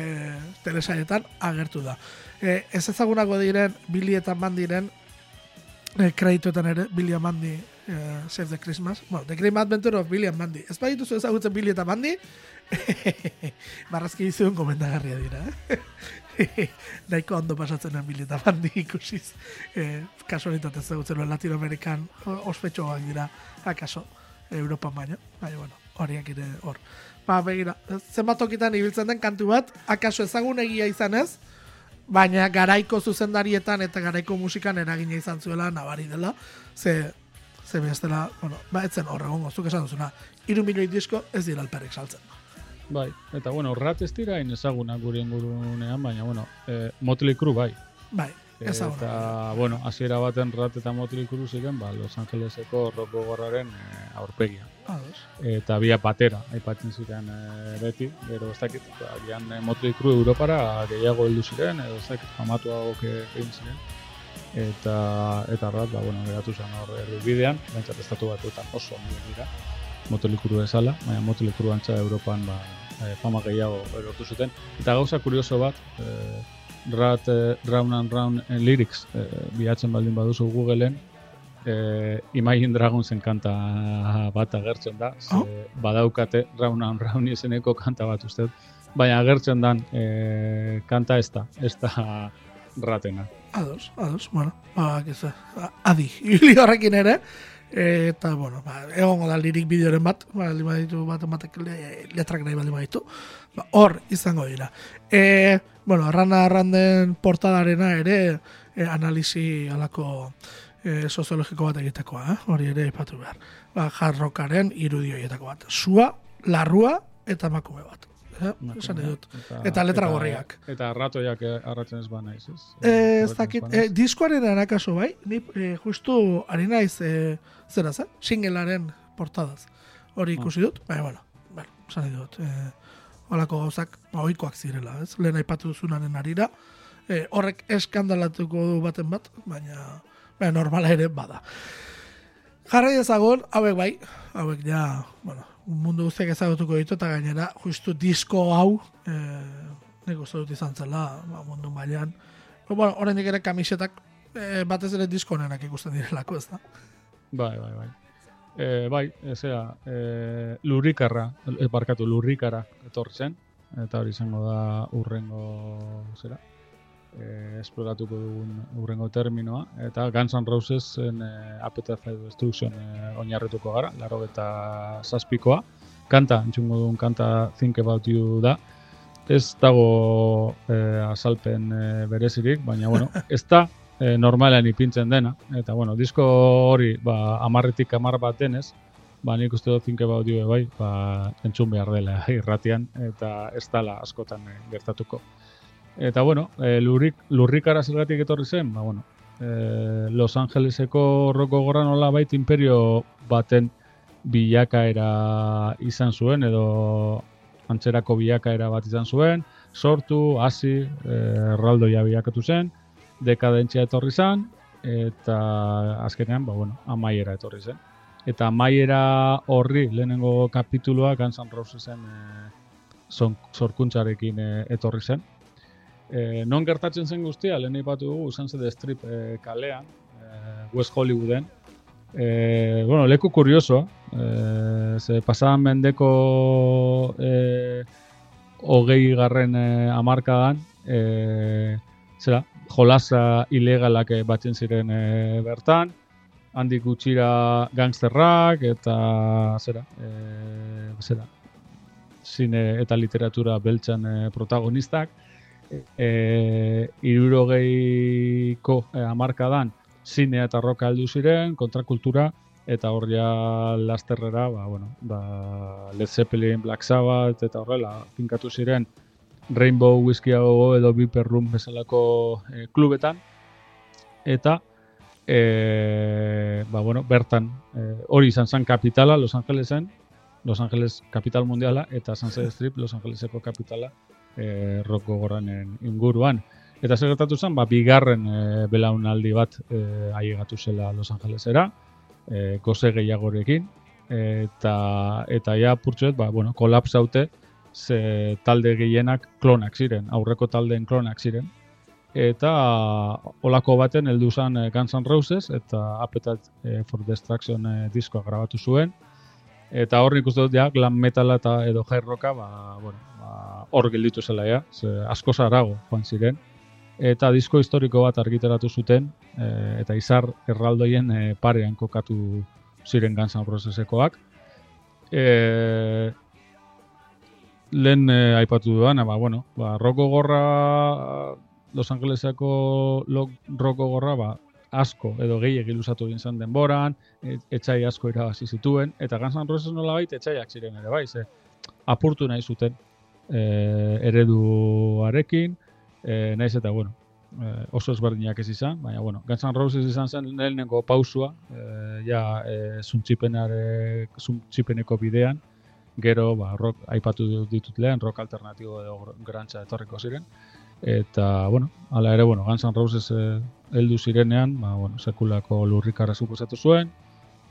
telesailetan agertu da. E, ez ezagunako diren, Billy eta Mandiren e, kredituetan ere, Billy and Mandy e, Save the Christmas. Bueno, The Great Adventure of Billy and Mandy. Ez badituzu ezagutzen Billy eta Mandy, barrazki izuen komendagarria dira, eh? Nahiko ondo pasatzen den Billy eta Mandy ikusiz. E, kasualitate ezagutzen duen Latinoamerikan ospetxoak dira, akaso, Europan baino. Baina, bueno, horiak ere hor. Ba, begira, zenbat tokitan ibiltzen den kantu bat, akaso ezagun egia izan ez, baina garaiko zuzendarietan eta garaiko musikan eragina izan zuela nabari dela, ze, ze bestela, bueno, ba, etzen horregon gozuk esan duzuna, iru milioi disko ez dira alperrik saltzen. Bai, eta bueno, rat ez dira ezagunak gure ingurunean, baina bueno, e, Motley Crue bai. Bai, ezaguna. Eta, bueno, hasiera baten rat eta Motley Crue ziren, ba, Los Angeleseko rock gogorraren e, aurpegia. Ados. Eta bia batera, aipatzen ziren e, beti, gero ez dakit, ba, agian e, Motley Crue Europara gehiago heldu ziren, edo ez dakit, famatuago egin ziren. Eta, eta rat, ba, bueno, geratu zen hor erdi bidean, bentsat estatu batuetan oso ondo dira, Motley Crue bezala, baina Motley Crue antza Europan ba, e, fama gehiago lortu zuten. Eta gauza kurioso bat, e, rat e, Round and Round lyrics e, bilatzen baldin baduzu Googleen, e, Imagine Dragonsen kanta bat agertzen da, ze Oh. badaukate Round and Round izeneko kanta bat uste, baina agertzen dan e, kanta ez da, ez da ratena. Ados, ados, bueno, ba, adi, hili horrekin ere, eta, bueno, ba, egongo da lirik bideoren bat, ba, baldin baditu bat batek le, letrak nahi baldin baditu, ba, hor izango dira. E, bueno, arrana arranden portadarena ere, e, analisi alako e, soziologiko bat egitekoa, eh? hori ere ipatu behar. Ba, jarrokaren irudioietako bat. Sua, larrua eta emakume bat. Esan dut. Eta letra gorriak. Eta ratoiak eh, arratzen ez ba naiz, ez? Eh, ez dakit, banaiz. eh, diskoaren arakaso bai, ni eh, justu ari naiz eh, zera zen, singelaren portadaz. Hori ikusi dut, baina, bueno, bueno, esan dut, eh, holako gauzak ba, zirela, ez? Lehen aipatu duzunaren arira, eh, horrek eskandalatuko du baten bat, baina, baina normala ere bada. Jarrai ezagun, hauek bai, hauek ja, bueno, mundu guztiak ezagutuko ditu eta gainera, justu disko hau, eh, nik uste dut izan zela, ba, mundu mailan. Pero, bueno, oraindik ere kamisetak eh, batez ere disko honenak ikusten direlako, ez da? Bai, bai, bai. E, bai, ezera, e, lurrikarra, e, barkatu, lurrikara etortzen, eta hori izango da urrengo, zera, e, esploratuko dugun urrengo terminoa, eta Guns N' Rosesen e, Appetite for Destruction e, oinarrituko gara, laro eta zazpikoa, kanta, entzungo dugun kanta Think About You da, ez dago e, azalpen e, berezirik, baina, bueno, ez da e, normalean ipintzen dena, eta, bueno, disko hori, ba, amarretik amar bat denez, ba, nik uste dut Think About You bai, ba, entzun behar dela irratian, eta ez dala askotan e, gertatuko. Eta, bueno, e, lurrik, lurrikara zergatik etorri zen, ba, bueno, e, Los Angeleseko roko gorra nola bait imperio baten bilakaera izan zuen, edo antzerako bilakaera bat izan zuen, sortu, hasi, e, erraldoia bilakatu zen, dekadentzia etorri zen, eta azkenean, ba, bueno, amaiera etorri zen. Eta amaiera horri lehenengo kapituloa Guns N' Rosesen e, son, sorkuntzarekin e, etorri zen. E, non gertatzen zen guztia, lehen ipatu dugu, zen Strip e, kalean, e, West Hollywooden. E, bueno, leku kuriosoa, e, ze pasadan mendeko e, hogei garren e, amarkadan, e, zera, jolasa ilegalak batzen ziren e, bertan, handik gutxira gangsterrak eta zera, e, zera, zine eta literatura beltzan e, protagonistak, e, irurogeiko e, amarkadan zinea eta roka heldu ziren, kontrakultura, eta hor ja lasterrera, ba, bueno, ba, Led Zeppelin, Black Sabbath, eta horrela, finkatu ziren Rainbow Whiskey edo Viper Room bezalako e, klubetan, eta e, ba, bueno, bertan e, hori izan zen kapitala Los Angelesen, Los Angeles kapital mundiala, eta Sunset Strip Los Angeleseko kapitala e, roko goranen inguruan. Eta zer gertatu zen, ba, bigarren e, belaunaldi bat e, aiegatu zela Los Angelesera, e, goze gehiagorekin, eta, eta ja purtsuet, ba, bueno, kolapsaute, ze talde gehienak klonak ziren, aurreko taldeen klonak ziren, eta olako baten heldu zen eh, Guns N' Roses eta Appetite eh, for Destruction eh, diskoa grabatu zuen eta hor nik dut ja glam metala eta edo hard rocka ba, bueno, ba, hor gelditu zela ja, ze asko zarago joan ziren. Eta disko historiko bat argitaratu zuten eta izar erraldoien e, parean kokatu ziren Guns N' Rosesekoak. E, lehen aipatu duan, ba, bueno, ba, roko gorra Los Angelesako roko gorra ba, asko edo gehiegi luzatu egin zen denboran, e, etxai asko irabazi zituen, eta Guns N' Roses nola baita etxaiak ziren ere bai, ze apurtu nahi zuten e, ereduarekin, e, nahiz eta, bueno, e, oso ezberdinak ez izan, baina, bueno, Guns N' Roses izan zen lehenengo pausua, e, ja, e, zuntzipeneko bidean, gero, ba, rock, aipatu ditut lehen, rock alternatibo edo grantza etorriko ziren, eta bueno, hala ere bueno, Guns N' Roses eh, heldu zirenean, ba bueno, sekulako lurrikarra suposatu zuen,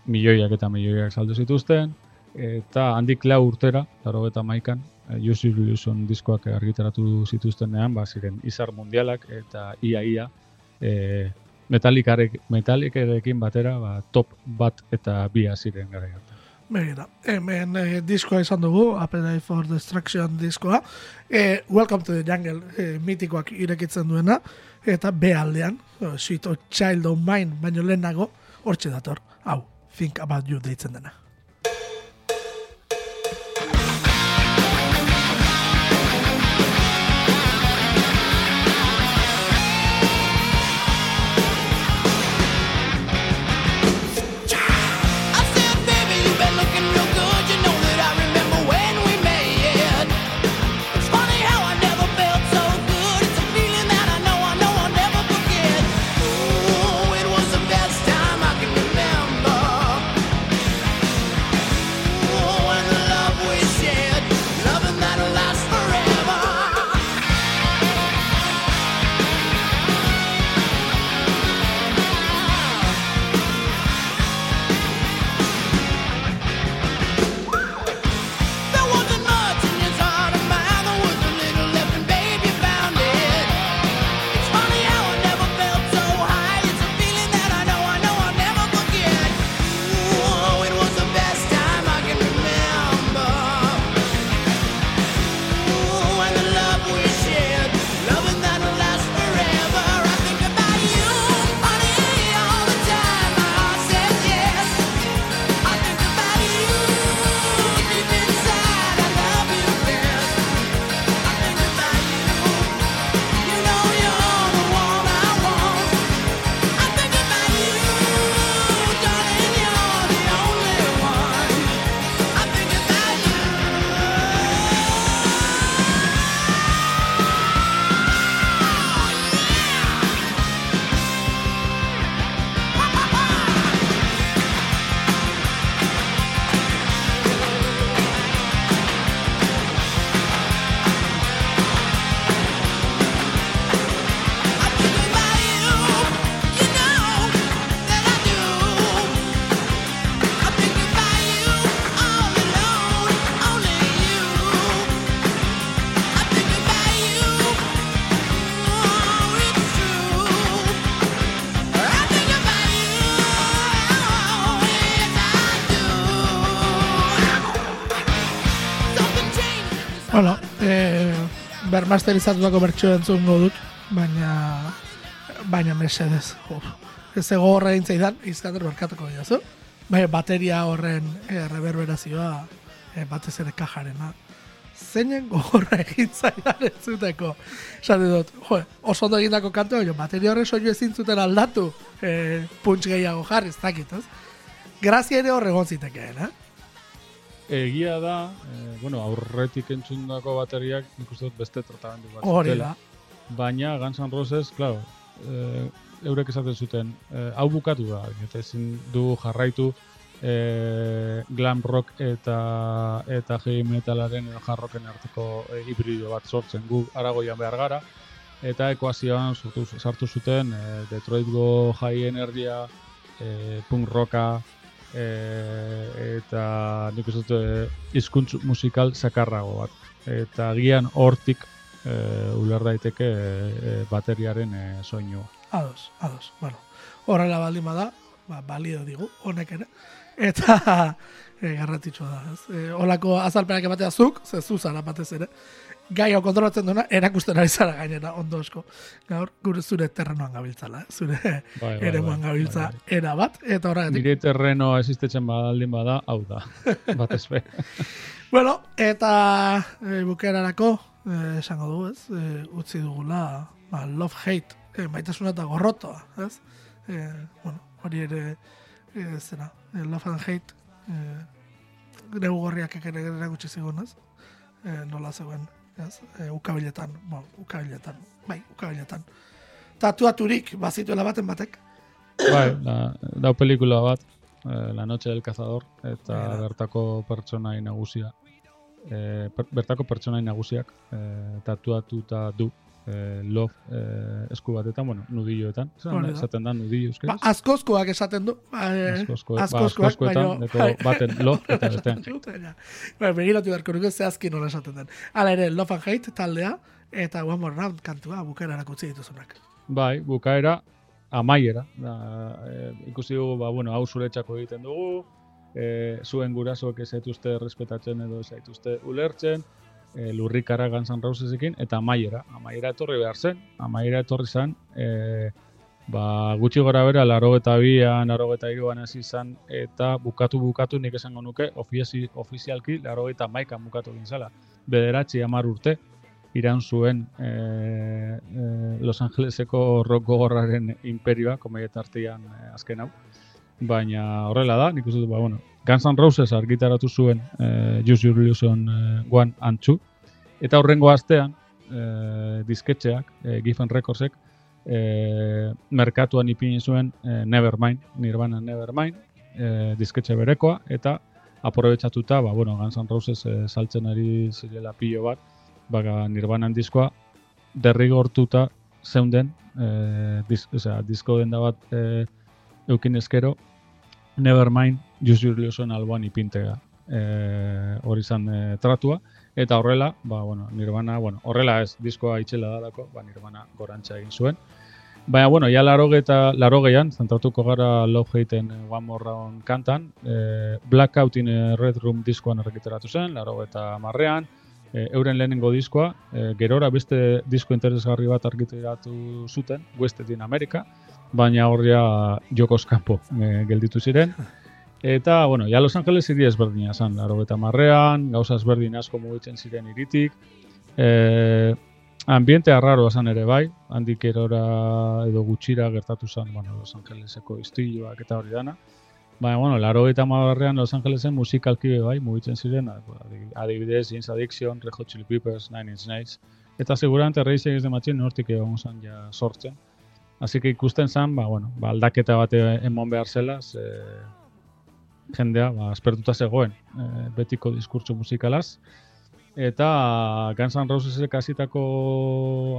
milioiak eta milioiak saldu zituzten eta handik lau urtera, 81an, eh, Use Illusion diskoak argitaratu zituztenean, ba ziren izar mundialak eta ia ia eh metalikarekin batera, ba, top bat eta bia ziren gara Begira, hemen eh, diskoa izan dugu, Appetite for Destruction diskoa. Eh, Welcome to the Jungle eh, mitikoak irekitzen duena. Eta B aldean, Sweet Child of Mine, baino lehenago, hortxe dator. Hau, Think About You deitzen dena. Bermasterizatutako bertxo entzun dut, baina baina mesedez. Ez ego horre egin zeidan, izkander berkatuko dira, Baina bateria horren e, reverberazioa e, batez ere kajaren. zeinen gogorra egin zaidan entzuteko. Esan dut, jo, oso ondo egindako kantu, jo, bateria horre soinu ezin zuten aldatu, e, punts gehiago jarri, ez dakit, ez? Grazia ere horregon zitekeen, eh? Egia da, eh, bueno, aurretik entzundako bateriak nik uste dut beste tratamendu bat Hori da. Baina Guns N' Roses, claro, eh, eurek esaten zuten, eh, hau bukatu da, eta ezin du jarraitu eh, glam rock eta eta heavy metalaren rocken arteko eh, hibrido bat sortzen gu aragoian behar gara eta ekuazioan sortu, sartu zuten eh, Detroitgo high energia eh, punk rocka eh, eta nik uste dut eh, hizkuntz musikal sakarrago bat eta agian hortik eh, uler daiteke eh, bateriaren eh, soinua. Ados, ados, bueno. Horrela baldin bada, ba, balio digu, honek ere. Eta e, garrantzitsua da, ez? E, olako azalpenak ematea zuk, ze zu zara batez ere. Gai hau kontrolatzen duena, erakusten ari zara gainera, ondo esko. Gaur, gure zure terrenoan gabiltzala, eh? zure Bai, bai, eremuan bai, gabiltza bai, era bat, eta horregatik. Nire terreno existetzen badaldin bada, hau da. Batez be. Bueno, eta e, bukerarako, e, esango du, ez? E, utzi dugula, ba, love-hate, e, maitasuna eta gorrotoa, ez? E, bueno, hori ere, e, zera, e, love and hate, e, negu gorriak ere erakutsi zigun, ez? E, nola zegoen, ez? E, ukabiletan, bueno, ukabiletan, bai, ukabiletan. Tatuaturik, bazituela baten batek, bai, la, dau pelikula bat, eh, La noche del cazador, eta Mira. bertako pertsonai nagusia. Eh, per, bertako pertsonai nagusiak eh, tatuatuta du eh, love eh, esku batetan, bueno, nudilloetan. Da. esaten da nudillo ba, euskaraz. askozkoak esaten du, ba, e, Askozko- ba, askozkoak, askozkoetan, baino- deko baten love eta bestean. Ba, begiratu beharko nuke zehazki nola esaten den. Hala ere, Love and Hate taldea, eta One More Round kantua bukaeran utzi dituzunak. Bai, bukaera, amaiera. Da, e, ikusi dugu, ba, bueno, hau zuretzako egiten dugu, e, zuen gurasoek ez zaituzte respetatzen edo ez zaituzte ulertzen, e, lurrikara Guns N' Rosesekin, eta amaiera. Amaiera etorri behar zen, amaiera etorri zen, e, ba, gutxi gora bera, laro eta bian, laro eta iruan hasi izan, eta bukatu bukatu nik esango nuke, ofizi, ofizialki, laro eta maikan bukatu egin zala. Bederatzi amar urte, iran zuen e, e, Los Angeleseko rock gogorraren imperioa, komaiet artean e, azken hau. Baina horrela da, nik uste dut, ba, bueno, Guns N' Roses argitaratu zuen e, Use Your Illusion e, One and Two, eta horrengo astean, e, disketxeak, e, Giffen Recordsek, e, merkatuan ipini zuen e, Nevermind, Nirvana Nevermind, e, disketxe berekoa, eta aprobetsatuta, ba, bueno, Guns N' Roses e, saltzen ari zirela pilo bat, baga Nirvanan diskoa derrigortuta zeunden e, dis, osea, disko denda bat e, eukin eskero Nevermind Use Your Illusion alboan ipintea e, hori izan e, tratua eta horrela, ba, bueno, Nirvana, bueno, horrela ez, diskoa itxela dalako, ba, Nirvana gorantza egin zuen. Baina, bueno, ja laroge eta larogeian, zentratuko gara Love Hateen eh, One More Round kantan, e, Blackout in Red Room diskoan errekiteratu zen, laroge eta marrean, e, euren lehenengo diskoa, e, gerora beste disko interesgarri bat argitaratu zuten, Wested in America, baina horria jokos kanpo e, gelditu ziren. Eta, bueno, ja Los Angeles hiri ezberdina zen, laro eta marrean, gauza ezberdin asko mugitzen ziren iritik. E, ambiente arraroa zen ere bai, handik erora edo gutxira gertatu zen, bueno, Los Angeleseko istiloak eta hori dana. Baina, bueno, laro eta marrean Los Angelesen musikalki bai, mugitzen ziren, adi- adibidez, James Addiction, Red Hot Chili Peppers, Nine Inch Nails, eta seguramente Rage Against the Machine nortik egon zen ja sortzen. Así que ikusten zen, ba, bueno, ba, aldaketa bat emon behar zela, ze jendea, ba, aspertuta zegoen, e, betiko diskurtso musikalaz, eta Guns N' Rosesek hasitako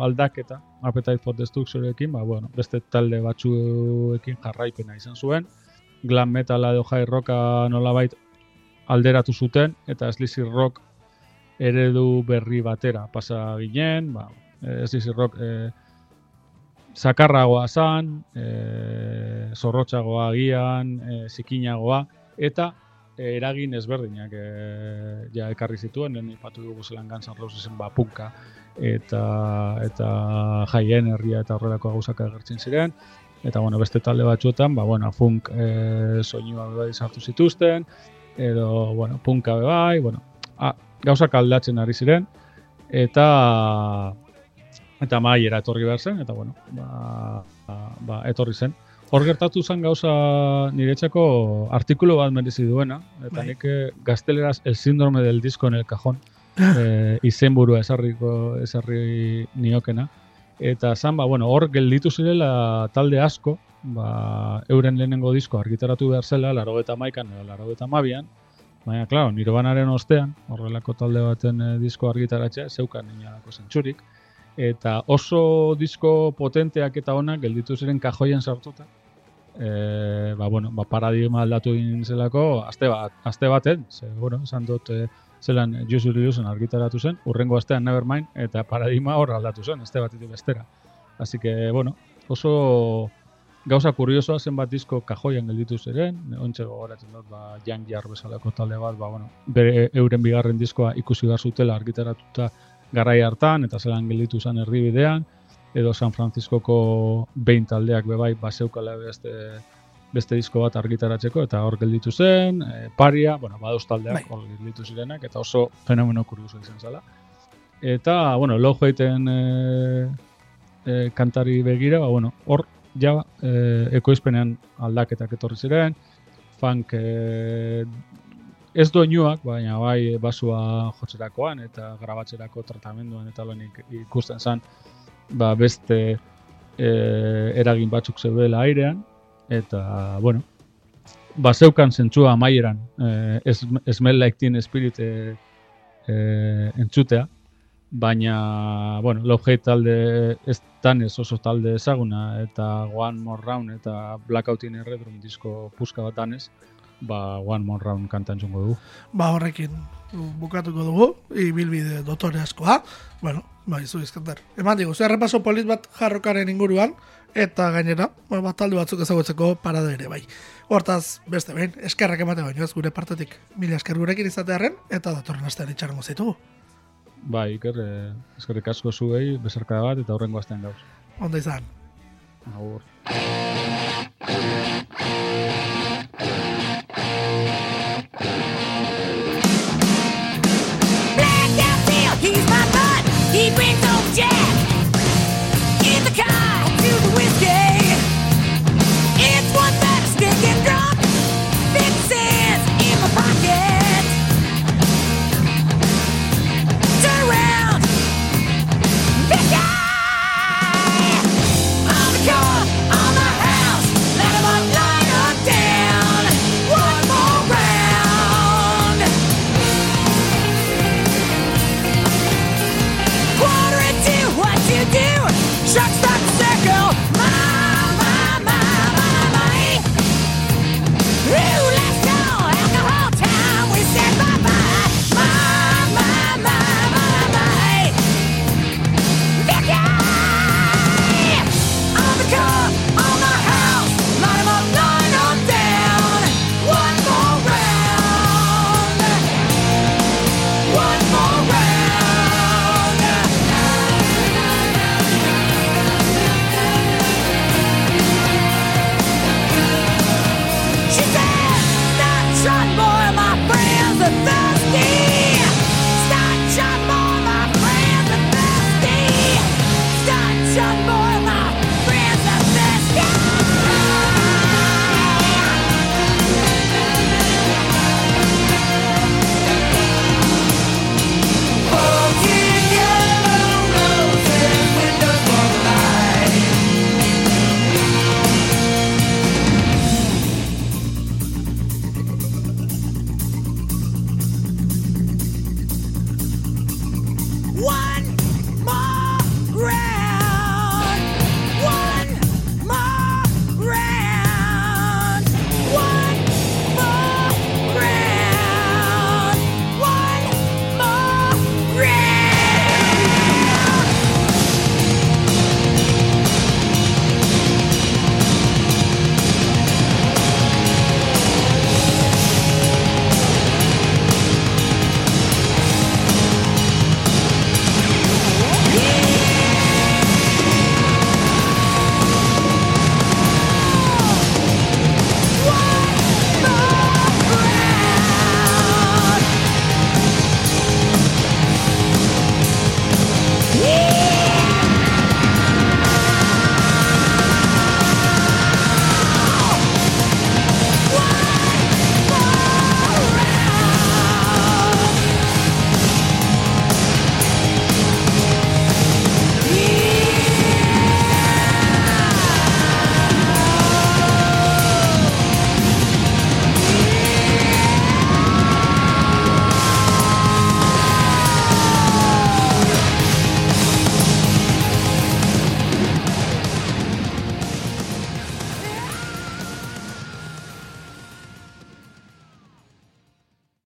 aldaketa, Appetite for Destructionekin, ba, bueno, beste talde batzuekin jarraipena izan zuen, glam metala edo high rocka nolabait alderatu zuten, eta sleazy rock eredu berri batera pasa ginen, ba, eh, sleazy rock e, sakarragoa zan, e, zorrotxagoa agian, e, zikinagoa, eta e, eragin ezberdinak e, ja ekarri zituen, lehen ipatu dugu zelan Guns N' Rosesen ba, eta eta high energia eta horrelako gauzak agertzen ziren, eta bueno, beste talde batzuetan, ba, bueno, funk e, soinua bai sartu zituzten, edo, bueno, punka bai, bueno, a, gauzak aldatzen ari ziren, eta eta maiera etorri behar zen, eta bueno, ba, ba, ba etorri zen. Hor gertatu zen gauza niretzako artikulu bat merezi duena, eta bai. nik eh, gazteleraz el síndrome del disco en el cajón, e, izenburua esarriko esarri niokena. Eta zan, ba, bueno, hor gelditu zirela talde asko, ba, euren lehenengo disko argitaratu behar zela, laro eta maikan, laro eta mabian, baina, klaro, nirbanaren ostean, horrelako talde baten e, disko argitaratzea, zeukan niñako zentsurik, eta oso disko potenteak eta onak gelditu ziren kajoien sartuta. E, ba, bueno, ba, paradigma aldatu egin zelako, azte, bat, azte baten, ze, bueno, esan dut, e, zelan Use Illusion argitaratu zen, urrengo astean Nevermind, eta paradigma hor aldatu zen, azte batetik bestera. Así que, bueno, oso gauza kuriosoa zenbat disko kajoian gelditu ziren, ontsa gogoratzen dut, ba, Young Jar bezalako talde bat, ba, bueno, bere euren bigarren diskoa ikusi behar zutela argitaratuta garai hartan eta zelan gelditu zen erdibidean edo San Franciscoko behin taldeak bebai baseukala beste beste disko bat argitaratzeko eta hor gelditu zen, e, paria, bueno, badoz taldeak bai. hor gelditu zirenak eta oso fenomeno kurioso izan zela. Eta, bueno, low jaiten e, e, kantari begira, ba, bueno, hor ja e, ekoizpenean aldaketak etorri ziren, funk e, ez doinuak, baina bai basua jotzerakoan eta grabatzerako tratamenduan eta lan ikusten zen ba beste e, eragin batzuk zeudela airean eta bueno ba zeukan zentzua amaieran e, smell like teen spirit e, e, entzutea baina bueno love hate talde ez tanez oso talde ezaguna eta one more round eta blackout in redrum disko puska bat danez ba, One More Round kantan txungo dugu. Ba, horrekin bukatuko dugu, ibilbide dotore askoa. Bueno, ba, izu izkantar. Eman digu, zer repaso polit bat jarrokaren inguruan, eta gainera, ba, bat talde batzuk ezagutzeko parada ere, bai. Hortaz, beste behin, eskerrak emate baino ez gure partetik. Mila esker gurekin izatearen, eta datorren astean itxarango zitugu. Ba, iker, eh, eskerrik asko zuei, bezarka bat, eta horrengo astean gauz. Onda izan. Agur.